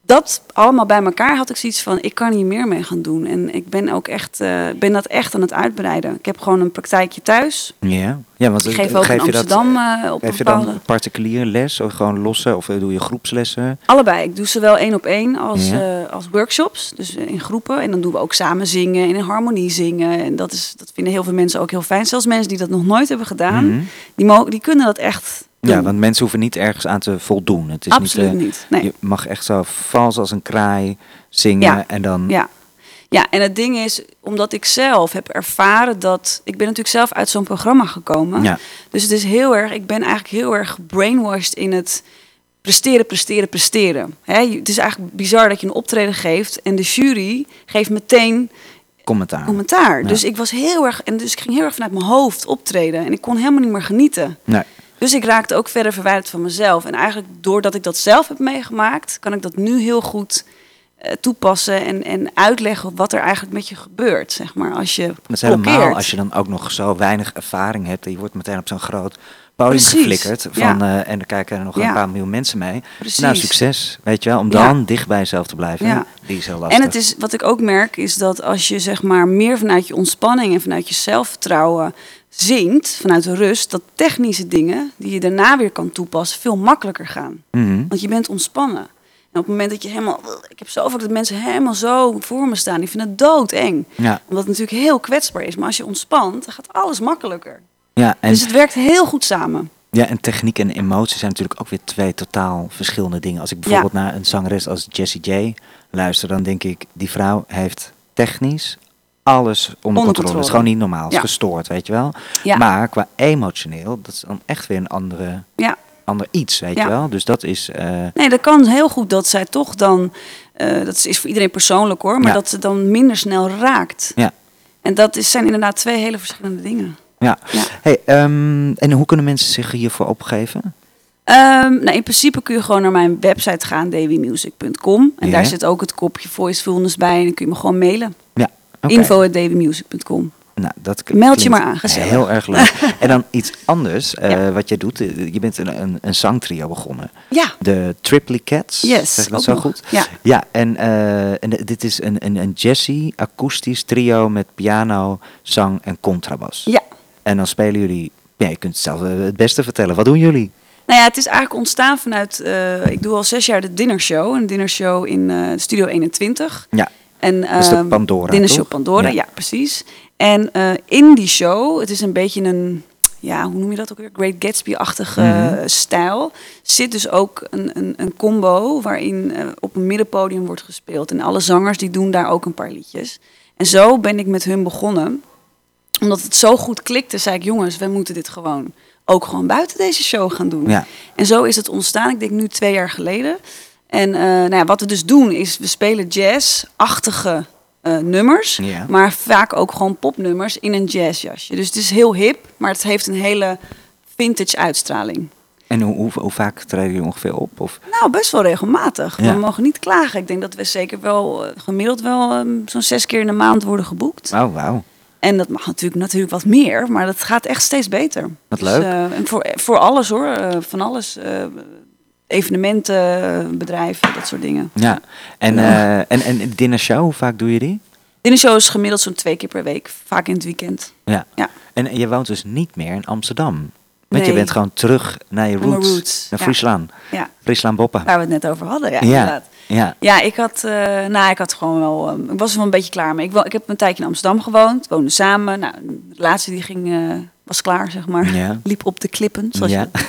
dat allemaal bij elkaar had ik zoiets van, ik kan hier meer mee gaan doen. En ik ben ook echt, eh, ben dat echt aan het uitbreiden. Ik heb gewoon een praktijkje thuis. Ja, ja want Ik geef ook in je dat, Amsterdam eh, op een Geef je bepaalde... dan particulier les of gewoon losse of eh, doe je groepslessen? Allebei. Ik doe ze wel één op één als, Ja. als workshops. Dus in groepen. En dan doen we ook samen zingen en in harmonie zingen. En dat, is, dat vinden heel veel mensen ook heel fijn. Zelfs mensen die dat nog nooit hebben gedaan, Mhm. die, mogen, die kunnen dat echt. Ja, want mensen hoeven niet ergens aan te voldoen. Het is Absoluut niet, eh, niet. Nee. Je mag echt zo vals als een kraai zingen Ja. en dan... Ja. ja, en het ding is, omdat ik zelf heb ervaren dat... Ik ben natuurlijk zelf uit zo'n programma gekomen. Ja. Dus het is heel erg... Ik ben eigenlijk heel erg gebrainwashed in het presteren, presteren, presteren. Hè, het is eigenlijk bizar dat je een optreden geeft... en de jury geeft meteen commentaar. commentaar. Ja. Dus ik was heel erg... En dus ik ging heel erg vanuit mijn hoofd optreden. En ik kon helemaal niet meer genieten. Nee. Dus ik raakte ook verder verwijderd van mezelf. En eigenlijk doordat ik dat zelf heb meegemaakt, kan ik dat nu heel goed eh, toepassen en, en uitleggen wat er eigenlijk met je gebeurt, zeg maar, als je het is helemaal als je dan ook nog zo weinig ervaring hebt en je wordt meteen op zo'n groot podium Precies, geflikkerd. Van, ja. eh, en er kijken er nog Ja. een paar miljoen mensen mee. Precies. Nou, succes. Weet je wel, om Ja. dan dicht bij jezelf te blijven. Die is heel lastig. En het is, wat ik ook merk, is dat als je zeg maar meer vanuit je ontspanning en vanuit je zelfvertrouwen zingt, vanuit de rust, dat technische dingen die je daarna weer kan toepassen, veel makkelijker gaan. Mhm. Want je bent ontspannen. En op het moment dat je helemaal... Ik heb zo vaak dat mensen helemaal zo voor me staan. Die vinden het doodeng. Ja. Omdat het natuurlijk heel kwetsbaar is. Maar als je ontspant, dan gaat alles makkelijker. Ja, en, dus het werkt heel goed samen. ja, en techniek en emotie zijn natuurlijk ook weer twee totaal verschillende dingen. Als ik bijvoorbeeld naar een zangeres als Jessie J luister, dan denk ik, die vrouw heeft technisch alles onder, controle. controle. Dat is gewoon niet normaal. Het is Ja. gestoord, weet je wel. Ja. Maar qua emotioneel, dat is dan echt weer een andere, Ja. ander iets, weet je wel. Dus dat is... eh, Nee, dat kan heel goed dat zij toch dan... eh, dat is voor iedereen persoonlijk hoor. Maar dat ze dan minder snel raakt. ja. En dat is, zijn inderdaad twee hele verschillende dingen. Ja. Hey, ehm, en hoe kunnen mensen zich hiervoor opgeven? Ehm, nou, in principe kun je gewoon naar mijn website gaan, dailymusic.com. En daar zit ook het kopje voicefulness bij. En dan kun je me gewoon mailen. Ja. Info.dailymusic.com. Nou, dat Meld je maar aan, gezellig. Heel erg leuk. [laughs] en dan iets anders, eh, Ja. wat jij doet. Eh, Je bent een, een, een zangtrio begonnen. Ja, De Triply Cats. Yes, Zeg ik dat zo nog. goed? Ja. Ja, en, eh, en dit is een, een, een jazzy, akoestisch trio met piano, zang en contrabas. ja. En dan spelen jullie, ja, je kunt het zelf het beste vertellen. Wat doen jullie? Nou ja, het is eigenlijk ontstaan vanuit... ik doe al zes jaar de dinnershow. Een dinnershow in Studio 21. Ja, En, Dat is de ehm, Pandora, Dinnershow toch? Pandora, Ja. ja, precies. En eh, in die show, het is een beetje een... Ja, hoe noem je dat ook weer? Great Gatsby-achtige Mhm. stijl. Zit dus ook een, een, een combo waarin eh, op een middenpodium wordt gespeeld. En alle zangers die doen daar ook een paar liedjes. En zo ben ik met hun begonnen. Omdat het zo goed klikte, zei ik... jongens, wij moeten dit gewoon ook gewoon buiten deze show gaan doen. Ja. En zo is het ontstaan, ik denk nu twee jaar geleden. En eh, nou ja, wat we dus doen is, we spelen jazz-achtige eh, nummers. Maar vaak ook gewoon popnummers in een jazzjasje. Dus het is heel hip, maar het heeft een hele vintage uitstraling. En hoe, hoe, hoe vaak treden jullie ongeveer op? Of? Nou, best wel regelmatig. Ja. We mogen niet klagen. Ik denk dat we zeker wel eh, gemiddeld wel ehm, zo'n zes keer in de maand worden geboekt. Oh, wauw. En dat mag natuurlijk, natuurlijk wat meer, maar dat gaat echt steeds beter. Wat Dus, leuk. eh, en voor, voor alles hoor, van alles. Eh, evenementen, bedrijven, dat soort dingen. Ja. En, eh en, en dinnershow, hoe vaak doe je die? Dinnershow is gemiddeld zo'n twee keer per week, vaak in het weekend. Ja. Ja. En je woont dus niet meer in Amsterdam. Want je bent gewoon terug naar je roots. roots, Naar ja. Friesland. Ja, Friesland Boppa. waar we het net over hadden. Ja, Ja. inderdaad. Ja. Ja, ik had, eh, nou, ik had gewoon wel, eh, ik was er wel een beetje klaar mee. Ik, ik heb een tijdje in Amsterdam gewoond, woonde samen. Nou, de relatie die ging, eh, was klaar, zeg maar. Ja. [laughs] Liep op de klippen, zoals Ja. je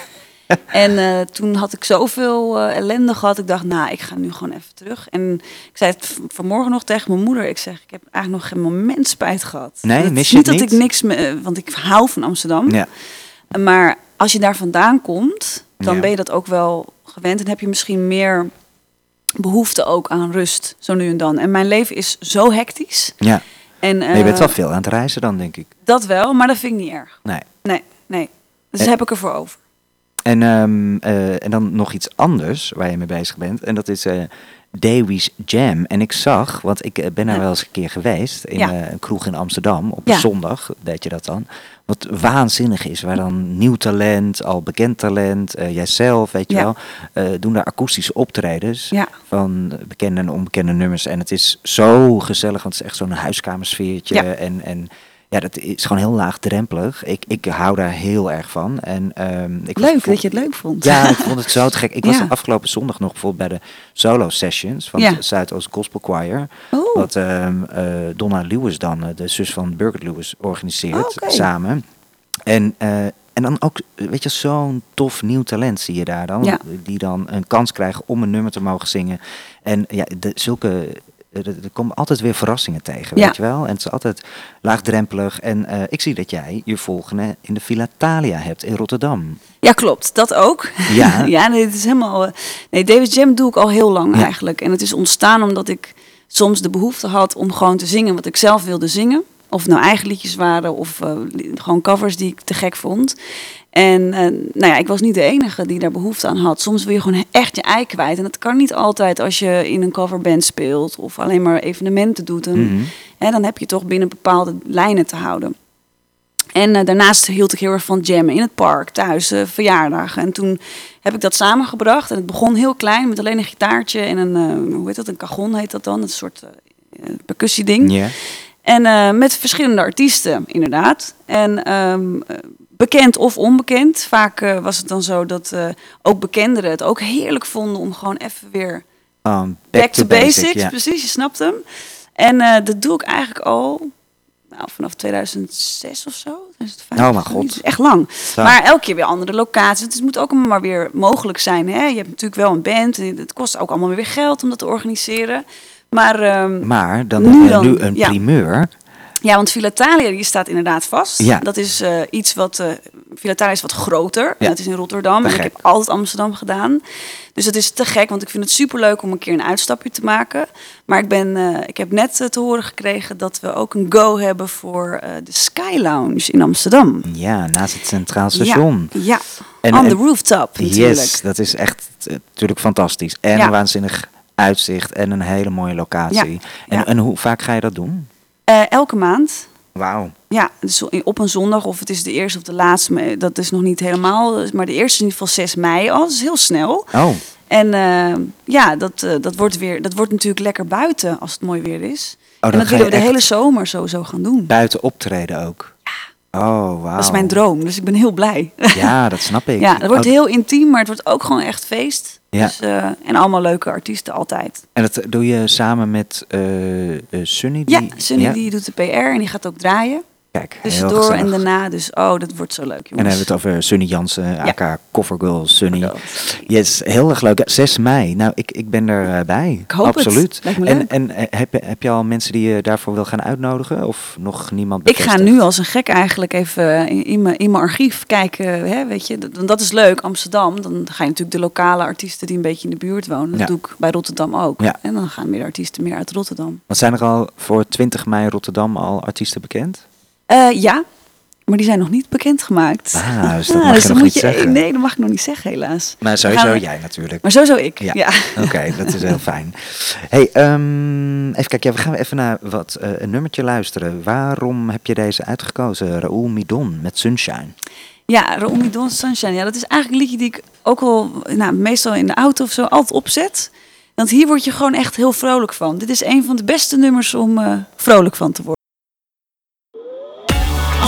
[laughs] En eh, toen had ik zoveel eh, ellende gehad. Ik dacht, nou, ik ga nu gewoon even terug. En ik zei het vanmorgen nog tegen mijn moeder. Ik zeg, ik heb eigenlijk nog geen moment spijt gehad. Nee, mis je niet dat ik niks, me, eh, want ik hou van Amsterdam. Ja. Maar als je daar vandaan komt, dan Ja. ben je dat ook wel gewend. En heb je misschien meer behoefte ook aan rust, zo nu en dan. En mijn leven is zo hectisch. ja. En, Maar je bent wel veel aan het reizen dan, denk ik. Dat wel, maar dat vind ik niet erg. Nee. Nee, nee. Dus heb ik ervoor over. En, ehm, eh, en dan nog iets anders waar je mee bezig bent. En dat is eh Davies Jam. En ik zag, want ik eh, ben daar wel eens een keer geweest. In Ja. een kroeg in Amsterdam. Op Ja. een zondag deed je dat dan. Wat waanzinnig is. Waar dan nieuw talent, al bekend talent. jijzelf, weet je Ja. wel. doen daar akoestische optredens. Ja. Van bekende en onbekende nummers. En het is zo gezellig. Want het is echt zo'n huiskamersfeertje. En, en ja, dat is gewoon heel laagdrempelig. Ik, ik hou daar heel erg van. En, ehm, ik Leuk dat je het leuk vond. ja, [laughs] ik vond het zo te gek. Ik was afgelopen zondag nog bijvoorbeeld bij de solo sessions van Ja. het Zuidoost Gospel Choir. Oh. Wat ehm, eh, Donna Lewis dan, eh, de zus van Birgit Lewis, organiseert Oké. samen. En, eh, en dan ook, weet je, zo'n tof nieuw talent zie je daar dan. Ja. Die dan een kans krijgen om een nummer te mogen zingen. En ja, de, zulke... Er, er komen altijd weer verrassingen tegen, Ja. weet je wel. En het is altijd laagdrempelig. En eh, ik zie dat jij je volgende in de Villa Thalia hebt in Rotterdam. Ja, klopt. Dat ook. Ja. [laughs] ja, nee, het is helemaal. eh, Nee, David Jam doe ik al heel lang Ja. eigenlijk. En het is ontstaan omdat ik soms de behoefte had om gewoon te zingen wat ik zelf wilde zingen. Of het nou eigen liedjes waren of eh, gewoon covers die ik te gek vond. En eh, nou ja, ik was niet de enige die daar behoefte aan had. Soms wil je gewoon echt je ei kwijt. En dat kan niet altijd als je in een coverband speelt of alleen maar evenementen doet. Dan, Mhm. hè, dan heb je toch binnen bepaalde lijnen te houden. En eh, daarnaast hield ik heel erg van jammen in het park, thuis, verjaardagen. En toen heb ik dat samengebracht. En het begon heel klein met alleen een gitaartje en een, hoe heet dat, een cajon heet dat dan, een soort percussieding. Ja. En eh, met verschillende artiesten, inderdaad. En ehm, eh, bekend of onbekend. Vaak eh, was het dan zo dat eh, ook bekenderen het ook heerlijk vonden om gewoon even weer Oh, back, to, basics. Precies, je snapt hem. En dat doe ik eigenlijk al nou, vanaf 2006 of zo. 2005 Oh, mijn god. Echt lang. Zo. Maar elke keer weer andere locaties. Het moet ook maar weer mogelijk zijn. Hè? Je hebt natuurlijk wel een band. en Het kost ook allemaal weer geld om dat te organiseren. Maar ehm, Maar dan Nu nu, dan, nu een ja. primeur. ja, want Filatalia die staat inderdaad vast. Ja. Dat is eh, iets wat... eh Filatalia is wat groter. Ja. En dat is in Rotterdam. Te en ik heb altijd Amsterdam gedaan. Dus dat is te gek, want ik vind het superleuk om een keer een uitstapje te maken. Maar ik, ben, eh, ik heb net te horen gekregen dat we ook een go hebben voor de Sky Lounge in Amsterdam. Ja, naast het Centraal Station. Ja, ja. En- on en- the rooftop natuurlijk. Yes, dat is echt natuurlijk fantastisch. En waanzinnig uitzicht en een hele mooie locatie. Ja, En, ja. en hoe vaak ga je dat doen? Eh, elke maand. Wauw. Ja, dus op een zondag of het is de eerste of de laatste. Dat is nog niet helemaal. Maar de eerste is in ieder geval 6 mei al. Dat is heel snel. Oh, En eh, ja, dat, eh, dat, wordt weer, dat wordt natuurlijk lekker buiten als het mooi weer is. dan en dat willen we de hele zomer sowieso gaan doen. buiten optreden ook. Oh, wauw. Dat is mijn droom, dus ik ben heel blij. Ja, dat snap ik. [laughs] ja, het wordt Oh, heel intiem, maar het wordt ook gewoon echt feest. Ja. Dus, eh, en allemaal leuke artiesten altijd. En dat doe je samen met eh, eh, Sunny? Ja, die- Sunny ja? die doet de PR en die gaat ook draaien. Kijk, tussendoor gezellig. en daarna. Dus oh, dat wordt zo leuk, En jongens. dan hebben we het over Sunny Jansen, aka Covergirl Sunny. Covergirl. Yes, heel erg leuk. 6 mei. Nou, ik, ik ben erbij. bij. Ik hoop het. Absoluut. En en eh, heb, je- heb je al mensen die je daarvoor wil gaan uitnodigen? Of nog niemand Ik ga nu als een gek eigenlijk even in, in mijn, in mijn archief kijken. Hè, weet je, dat, dat is leuk. Amsterdam, dan ga je natuurlijk de lokale artiesten die een beetje in de buurt wonen. Dat Ja. doe ik bij Rotterdam ook. Ja. En dan gaan meer artiesten meer uit Rotterdam. Want zijn er al voor 20 mei Rotterdam al artiesten bekend? Eh, ja, maar die zijn nog niet bekendgemaakt. Ah, [laughs] dus dat Ah, mag je dan nog niet je, zeggen. Nee, dat mag ik nog niet zeggen, helaas. Maar sowieso jij natuurlijk. Maar sowieso ik. Ja. Ja. [laughs] Oké, dat is heel fijn. Hey, ehm, even kijken. Ja, we gaan even naar wat, eh, een nummertje luisteren. Waarom heb je deze uitgekozen? Raoul Midon met Sunshine. Ja, Raoul Don Sunshine. Ja, dat is eigenlijk een liedje die ik ook al nou, meestal in de auto of zo altijd opzet. Want hier word je gewoon echt heel vrolijk van. Dit is een van de beste nummers om eh, vrolijk van te worden.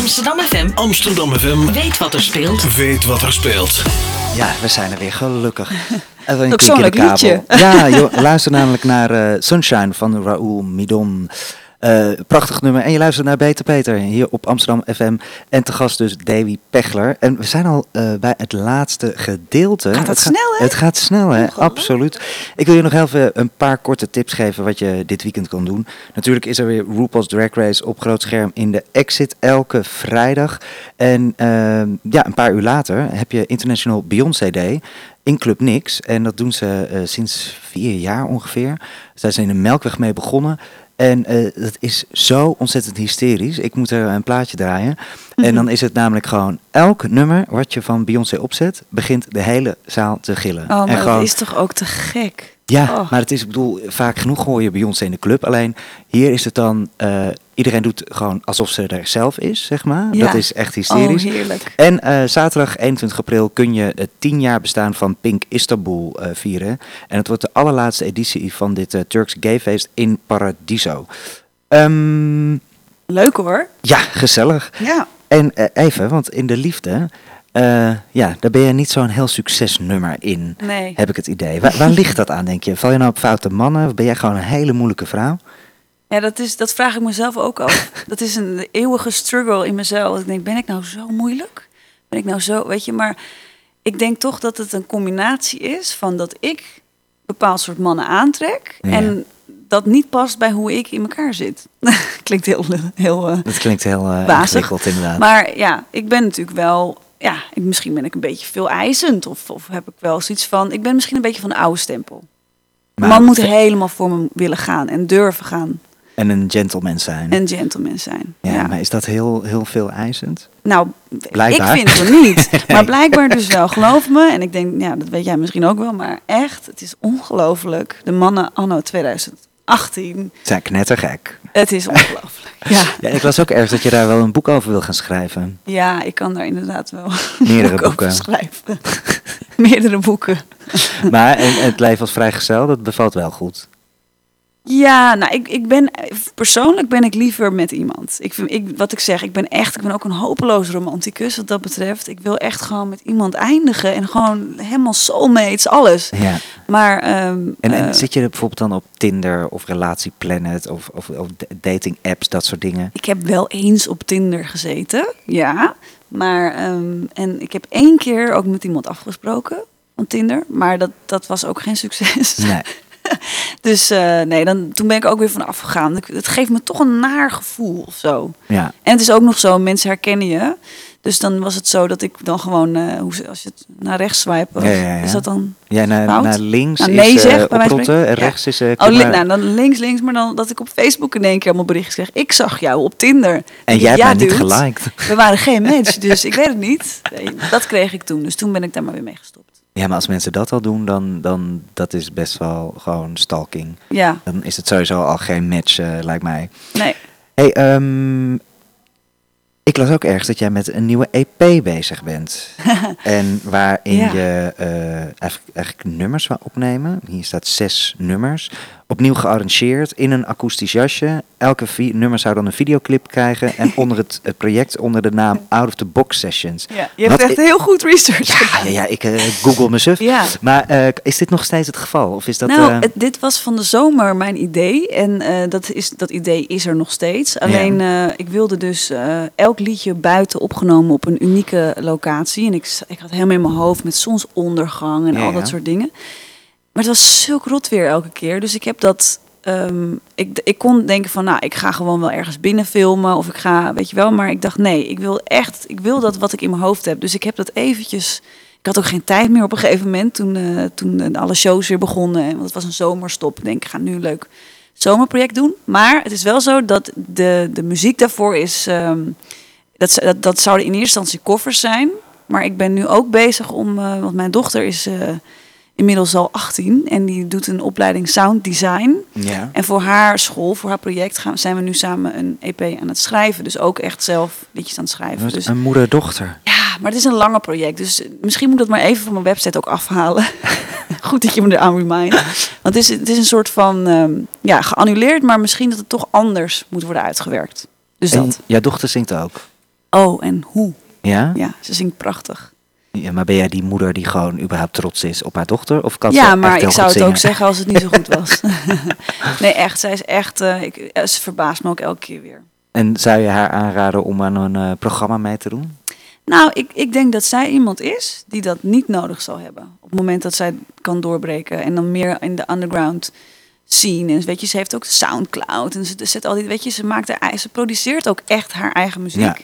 Amsterdam FM Amsterdam FM weet wat er speelt. weet wat er speelt. Ja, we zijn er weer gelukkig. Even een Ook zo'n in de leuk kabel. liedje. Ja, joh, luister namelijk naar eh, Sunshine van Raoul Midon. Eh, prachtig nummer. En je luistert naar Beter Peter hier op Amsterdam FM. En te gast dus Davy Pechler. En we zijn al eh, bij het laatste gedeelte. Gaat Het gaat- snel, hè? Het gaat snel, hè? Absoluut. Ik wil je nog even een paar korte tips geven wat je dit weekend kan doen. Natuurlijk is er weer RuPaul's Drag Race op groot scherm in de Exit elke vrijdag. En ehm, ja, een paar uur later heb je International Beyoncé Day in Club Nix. En dat doen ze eh, sinds vier jaar ongeveer. Daar zijn in de Melkweg mee begonnen. En eh, dat is zo ontzettend hysterisch. Ik moet er een plaatje draaien. En dan is het namelijk gewoon elk nummer wat je van Beyoncé opzet, begint de hele zaal te gillen. Oh, en maar gewoon, dat is toch ook te gek? ja, Oh. maar het is, ik bedoel, vaak genoeg hoor je Beyoncé in de club. Alleen hier is het dan, eh, iedereen doet gewoon alsof ze er zelf is, zeg maar. Ja. Dat is echt Oh, hysterisch. heerlijk. En eh, zaterdag 21 april kun je het 10 jaar bestaan van Pink Istanbul eh, vieren. En het wordt de allerlaatste editie van dit Turks Gayfeest in Paradiso. Ehm, Leuk hoor. ja, gezellig. Ja. En eh, even, want in de liefde, eh, ja, daar ben je niet zo'n heel succesnummer in, Nee. heb ik het idee. Waar, waar ligt dat aan, denk je? Val je nou op foute mannen of ben jij gewoon een hele moeilijke vrouw? Ja, dat, is, dat vraag ik mezelf ook af. [laughs] Dat is een eeuwige struggle in mezelf. Ik denk, ben ik nou zo moeilijk? Ben ik nou zo, weet je, maar ik denk toch dat het een combinatie is van dat ik bepaald soort mannen aantrek Ja. en dat niet past bij hoe ik in elkaar zit. [laughs] Klinkt heel, heel eh, Dat klinkt heel Wazig. ingewikkeld inderdaad. Maar ja, ik ben natuurlijk wel. Ja, ik, misschien ben ik een beetje veel eisend. Of, of heb ik wel zoiets van. Ik ben misschien een beetje van de oude stempel. Maar- man moet helemaal voor me willen gaan en durven gaan. En een gentleman zijn. En gentleman zijn. ja, Ja, maar is dat heel, heel veel eisend? Nou, Blijkbaar. ik vind het niet. [laughs] Maar blijkbaar dus wel. Geloof me. En ik denk, ja, dat weet jij misschien ook wel. Maar echt, het is ongelooflijk. De mannen anno 2018. Zijn knettergek. Het is ongelooflijk. [laughs] Ja. Ja, ik las ook ergens dat je daar wel een boek over wil gaan schrijven. ja, ik kan daar inderdaad wel [laughs] Meerdere boek over boeken. schrijven. [laughs] Meerdere boeken. Maar en, het leven als vrijgezel, dat bevalt wel goed. Ja, nou, ik, ik ben persoonlijk ben ik liever met iemand. Ik vind, ik, wat ik zeg, ik ben echt, ik ben ook een hopeloos romanticus wat dat betreft. Ik wil echt gewoon met iemand eindigen en gewoon helemaal soulmates, alles. Ja. Maar ehm, En, en eh, zit je er bijvoorbeeld dan op Tinder of Relatieplanet of, of, of dating apps, dat soort dingen? ik heb wel eens op Tinder gezeten, ja. Maar ehm, en ik heb één keer ook met iemand afgesproken van Tinder, maar dat, dat was ook geen succes. Nee. [laughs] [laughs] Dus eh, nee, dan, toen ben ik ook weer van afgegaan. Het geeft me toch een naar gevoel of zo. Ja. En het is ook nog zo, mensen herkennen je. Dus dan was het zo dat ik dan gewoon, eh, hoe, als je het naar rechts swipe, Ja, ja, ja. is dat dan... Ja, naar, naar links Nou, is nee eh, zeg, oprotten en rechts is... eh, Oh, li- nou, dan links, links, maar dan dat ik op Facebook in één keer allemaal berichten kreeg. Ik zag jou op Tinder. en jij hebt mij niet geliked. We waren geen [laughs] match, dus ik weet het niet. Nee, dat kreeg ik toen, dus toen ben ik daar maar weer mee gestopt. Ja, maar als mensen dat al doen, dan, dan dat is best wel gewoon stalking. Ja, Dan is het sowieso al geen match, eh, lijkt mij. nee. Hey, ehm, ik las ook ergens dat jij met een nieuwe EP bezig bent. [laughs] en waarin Ja. je eh, eigenlijk, eigenlijk nummers wil opnemen. Hier staat zes nummers. Opnieuw gearrangeerd in een akoestisch jasje. Elke nummer zou dan een videoclip krijgen. En [laughs] onder het, het project onder de naam Out of the Box Sessions. Ja, je hebt Wat echt heel goed research Ja, gedaan. ja, ja ik eh, google me suf. Ja. Maar eh, is dit nog steeds het geval? Of is dat... nou, eh, het- dit was van de zomer mijn idee. En dat, is, dat idee is er nog steeds. Alleen, ik wilde dus elk liedje buiten opgenomen op een unieke locatie. En ik, ik had helemaal in mijn hoofd met zonsondergang en Ja, al dat soort dingen. Maar het was zulk rot weer elke keer. Dus ik heb dat... ehm, ik, ik kon denken van, nou, ik ga gewoon wel ergens binnen filmen. Of ik ga, weet je wel. Maar ik dacht, nee, ik wil echt... Ik wil dat wat ik in mijn hoofd heb. Dus ik heb dat eventjes... Ik had ook geen tijd meer op een gegeven moment toen, eh, toen eh, alle shows weer begonnen. Want het was een zomerstop. Ik denk, ik ga nu een leuk zomerproject doen. Maar het is wel zo dat de, de muziek daarvoor is... ehm, dat, dat, dat zouden in eerste instantie koffers zijn. Maar ik ben nu ook bezig om... eh, want mijn dochter is inmiddels al 18 en die doet een opleiding sound design. ja. En voor haar school, voor haar project, gaan, zijn we nu samen een EP aan het schrijven. Dus ook echt zelf liedjes aan het schrijven. Dus, Een moeder-dochter. ja, maar het is een lange project. Dus misschien moet ik dat maar even van mijn website ook afhalen. [laughs] Goed dat je me eraan remind. Want het is, het is een soort van, ehm, ja, geannuleerd. Maar misschien dat het toch anders moet worden uitgewerkt. Dus En dat. jouw dochter zingt ook. Oh, en hoe? Ja? Ja, ze zingt prachtig. Ja, maar ben jij die moeder die gewoon überhaupt trots is op haar dochter? Of kan ze ja, maar ik zou het ook zeggen als het niet zo goed was. [laughs] nee, echt. Zij is echt, eh, ik, eh, ze verbaast me ook elke keer weer. En zou je haar aanraden om aan een eh, programma mee te doen? Nou, ik, ik denk dat zij iemand is die dat niet nodig zal hebben. Op het moment dat zij kan doorbreken. En dan meer in de underground scene. En weet je, ze heeft ook Soundcloud. En ze zet al die, weet je, ze maakt haar, ze produceert ook echt haar eigen muziek. Ja.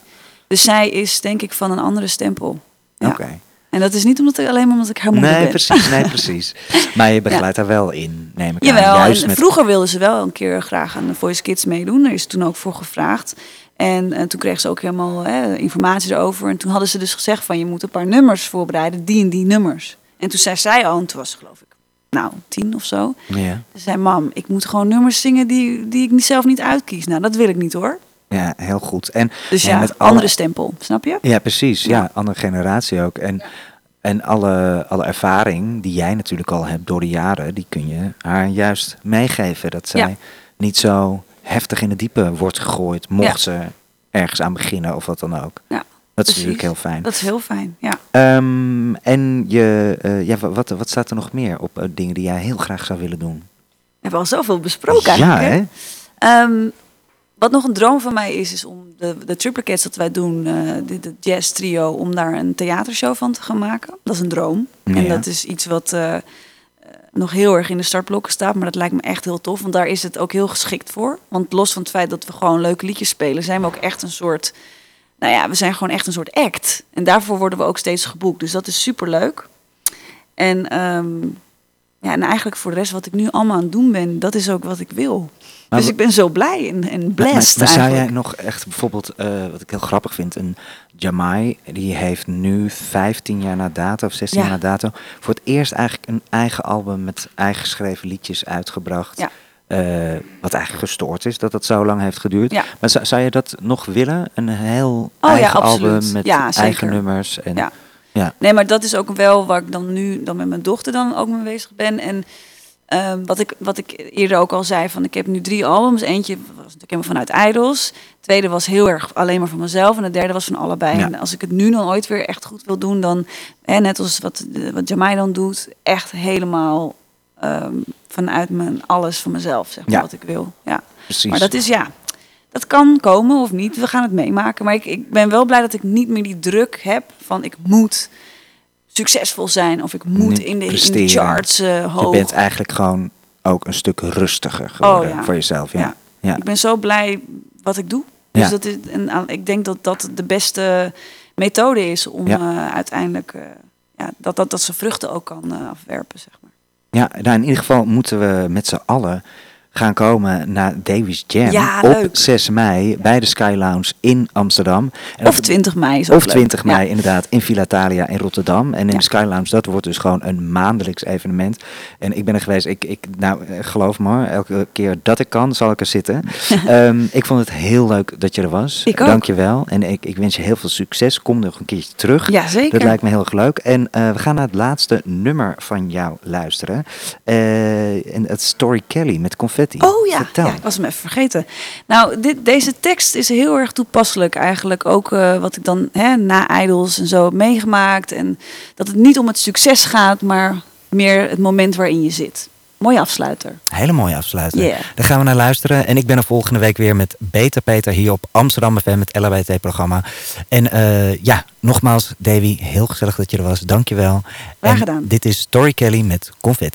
Dus zij is denk ik van een andere stempel. Ja. Oké. En dat is niet omdat ik, alleen maar omdat ik haar moeder Nee, ben. precies, nee, [laughs] precies. Maar je begeleidt haar wel in, neem ik aan. Juist en met... vroeger wilde ze wel een keer graag aan de Voice Kids meedoen. Daar is toen ook voor gevraagd. En, eh, toen kreeg ze ook helemaal hè, informatie erover. En toen hadden ze dus gezegd van je moet een paar nummers voorbereiden, die en die nummers. En toen zei zij al, en toen was ze geloof ik, nou, tien of zo. Ja, Ze zei, mam, ik moet gewoon nummers zingen die, die ik zelf niet uitkies. Nou, dat wil ik niet hoor. Ja, heel goed. En, Dus en ja, met alle- andere stempel, snap je? Ja, precies. Ja, Ja. andere generatie ook. En, en alle, alle ervaring die jij natuurlijk al hebt door de jaren, die kun je haar juist meegeven. Dat zij Ja. niet zo heftig in de diepe wordt gegooid, mocht ze ergens aan beginnen of wat dan ook. Ja, Dat is precies. natuurlijk heel fijn. Dat is heel fijn, ja. Ehm, en je, eh, ja, wa- wat, wat staat er nog meer op eh, dingen die jij heel graag zou willen doen? We hebben al zoveel besproken ja, eigenlijk. hè? hè? Ehm, wat nog een droom van mij is, is om de, de triplicates dat wij doen, eh de, de jazz trio, om daar een theatershow van te gaan maken. Dat is een droom. En dat is iets wat eh, eh, nog heel erg in de startblokken staat, maar dat lijkt me echt heel tof, want daar is het ook heel geschikt voor. Want los van het feit dat we gewoon leuke liedjes spelen, zijn we ook echt een soort, nou ja, we zijn gewoon echt een soort act. En daarvoor worden we ook steeds geboekt, dus dat is super leuk. En, ehm, ja, en eigenlijk voor de rest wat ik nu allemaal aan het doen ben, dat is ook wat ik wil. Maar dus ik ben zo blij en, en Maar, blessed maar zou jij nog echt bijvoorbeeld, eh, wat ik heel grappig vind, een Jamai, die heeft nu 15 jaar na dato of 16 Ja. jaar na dato voor het eerst eigenlijk een eigen album met eigen geschreven liedjes uitgebracht. Ja. Eh, wat eigenlijk gestoord is dat dat zo lang heeft geduurd. Ja. Maar zou, zou je dat nog willen? Een heel ja, eigen album met eigen nummers? En, Ja. Ja. Nee, maar dat is ook wel waar ik dan nu dan met mijn dochter dan ook mee bezig ben. En ehm, wat, ik, wat ik eerder ook al zei, van ik heb nu drie albums. Eentje was natuurlijk helemaal vanuit Idols. tweede was heel erg alleen maar van mezelf. En de derde was van allebei. Ja. En als ik het nu dan ooit weer echt goed wil doen, dan, hè, net als wat, wat Jamai dan doet, echt helemaal ehm, vanuit mijn alles van mezelf, zeg maar, Ja. wat ik wil. Ja. Precies. Maar dat is ja, dat kan komen of niet. We gaan het meemaken. Maar ik, ik ben wel blij dat ik niet meer die druk heb van ik moet succesvol zijn of ik moet in de, in de presteren. charts eh, je bent eigenlijk gewoon ook een stuk rustiger geworden Oh, ja. voor jezelf. Ja. Ja. Ja. Ik ben zo blij wat ik doe. Dus Ja. dat is, en ik denk dat dat de beste methode is om eh, uiteindelijk eh, ja, dat, dat, dat ze vruchten ook kan afwerpen, zeg maar. Ja, nou in ieder geval moeten we met z'n allen gaan komen naar Davies Jam Ja, op leuk. 6 mei bij de Sky Lounge in Amsterdam. En Of dat- 20 mei is Of leuk. 20 mei Ja. inderdaad in Villa Thalia in Rotterdam. En in Ja. de Sky Lounge, dat wordt dus gewoon een maandelijks evenement. En ik ben er geweest, ik, ik, nou eh, geloof me hoor, elke keer dat ik kan, zal ik er zitten. [laughs] Ehm, ik vond het heel leuk dat je er was. Ik ook. Dank je wel. En ik, ik wens je heel veel succes. Kom nog een keertje terug. Ja, zeker. Dat lijkt me heel erg leuk. En eh, we gaan naar het laatste nummer van jou luisteren. Eh, en het Story Kelly met confetti. Oh ja, ja, ik was hem even vergeten. Nou, dit, deze tekst is heel erg toepasselijk eigenlijk. Ook eh, wat ik dan hè, na Idols en zo heb meegemaakt. En dat het niet om het succes gaat, maar meer het moment waarin je zit. Mooie afsluiter. Hele mooie afsluiter. Yeah. Daar gaan we naar luisteren. En ik ben er volgende week weer met Beter Peter hier op Amsterdam FM, het LHBT-programma. En eh, ja, nogmaals, Davy, heel gezellig dat je er was. Dank je wel. Graag En gedaan. Dit is Story Kelly met Confetti.